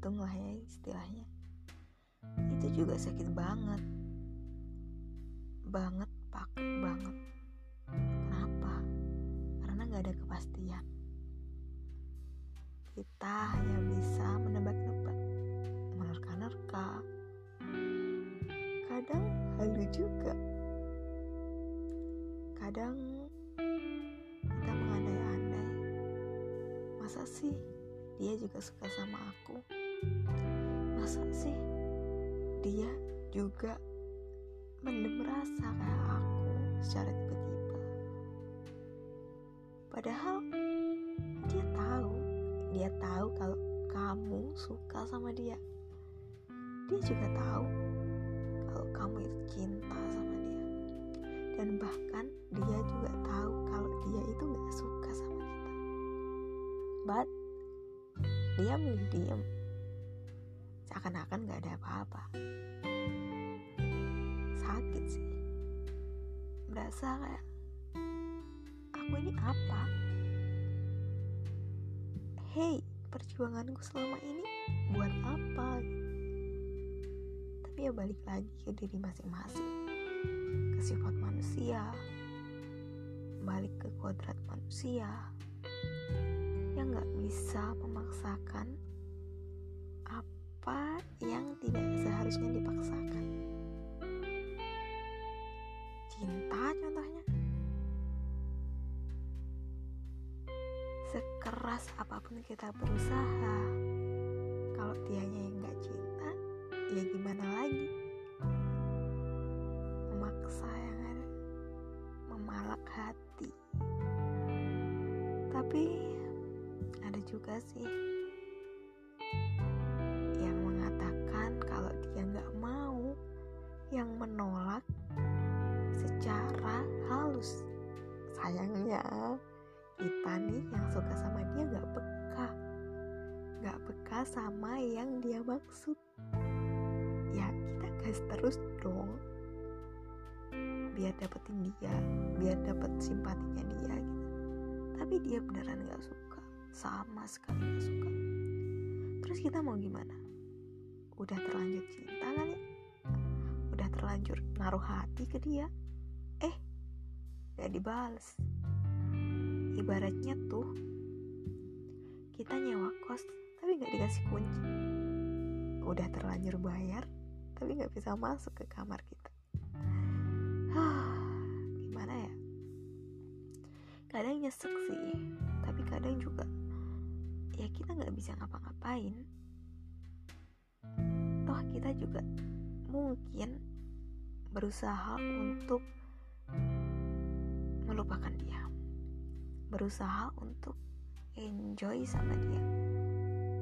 gantung lah ya istilahnya. Itu juga sakit banget. Banget paket banget. Kenapa? Karena gak ada kepastian. Kita hanya bisa menebak-nebak menerka-nerka. Kadang halu juga. Kadang kita mengandai-andai. Masa sih dia juga suka sama aku masa sih dia juga mendem rasa kayak aku secara tiba-tiba? Padahal dia tahu dia tahu kalau kamu suka sama dia. Dia juga tahu kalau kamu itu cinta sama dia. Dan bahkan dia juga tahu kalau dia itu gak suka sama kita. But dia milih diem seakan-akan gak ada apa-apa. Sakit sih. Berasa kayak aku ini apa? Hey perjuanganku selama ini buat apa? Tapi ya balik lagi ke diri masing-masing. Ke sifat manusia. Balik ke kodrat manusia. Yang gak bisa memaksakan apa yang tidak seharusnya dipaksakan. Cinta contohnya. Sekeras apa pun kita berusaha, kalau dianya yang gak cinta, ya gimana lagi? Memaksa yang ada, memalak hati. Tapi ada juga sih yang menolak secara halus. Sayangnya kita nih yang suka sama dia gak peka. Gak peka sama yang dia maksud. Ya kita gas terus dong. Biar dapetin dia, biar dapet simpatinya dia gitu. Tapi dia beneran gak suka. Sama sekali gak suka. Terus kita mau gimana? Udah terlanjur cinta kali ya? Terlanjur naruh hati ke dia. Eh gak dibales. Ibaratnya tuh kita nyewa kos tapi gak dikasih kunci. Udah terlanjur bayar tapi gak bisa masuk ke kamar kita. Gimana ya? Kadang nyesek sih tapi kadang juga ya kita gak bisa ngapa-ngapain. Toh kita juga mungkin berusaha untuk melupakan dia. Berusaha untuk enjoy sama dia.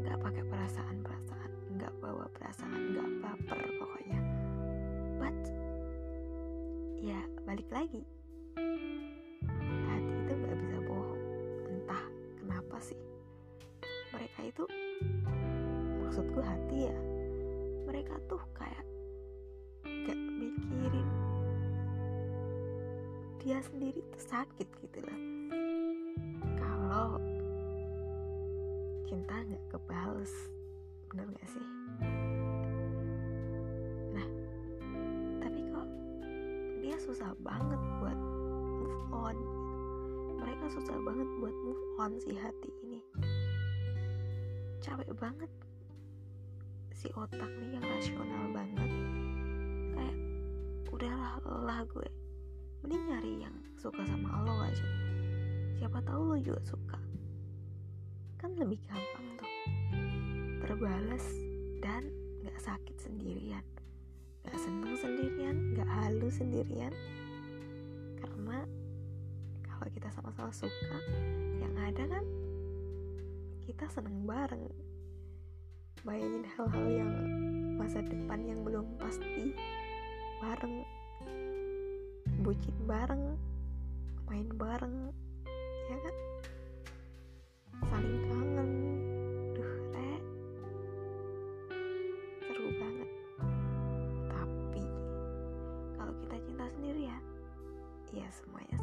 Nggak pakai perasaan-perasaan nggak bawa perasaan nggak baper pokoknya. But ya balik lagi. Hati itu nggak bisa bohong. Entah kenapa sih. Mereka itu maksudku hati ya mereka tuh kayak dia sendiri tuh sakit gitu loh. Kalau cinta nggak kebales bener gak sih? Nah tapi kok dia susah banget buat move on mereka susah banget buat move on si hati ini. Capek banget si otak nih yang rasional banget. Udahlah lelah gue mending nyari yang suka sama lo aja. Siapa tahu lo juga suka. Kan lebih gampang tuh. Terbalas dan gak sakit sendirian. Gak seneng sendirian gak halu sendirian. Karena kalau kita sama-sama suka yang ada kan kita seneng bareng. Bayangin hal-hal yang masa depan yang belum pasti bareng bucin bareng main bareng ya kan? Saling kangen. Duh re. Seru banget. Tapi kalau kita cinta sendiri ya ya semuanya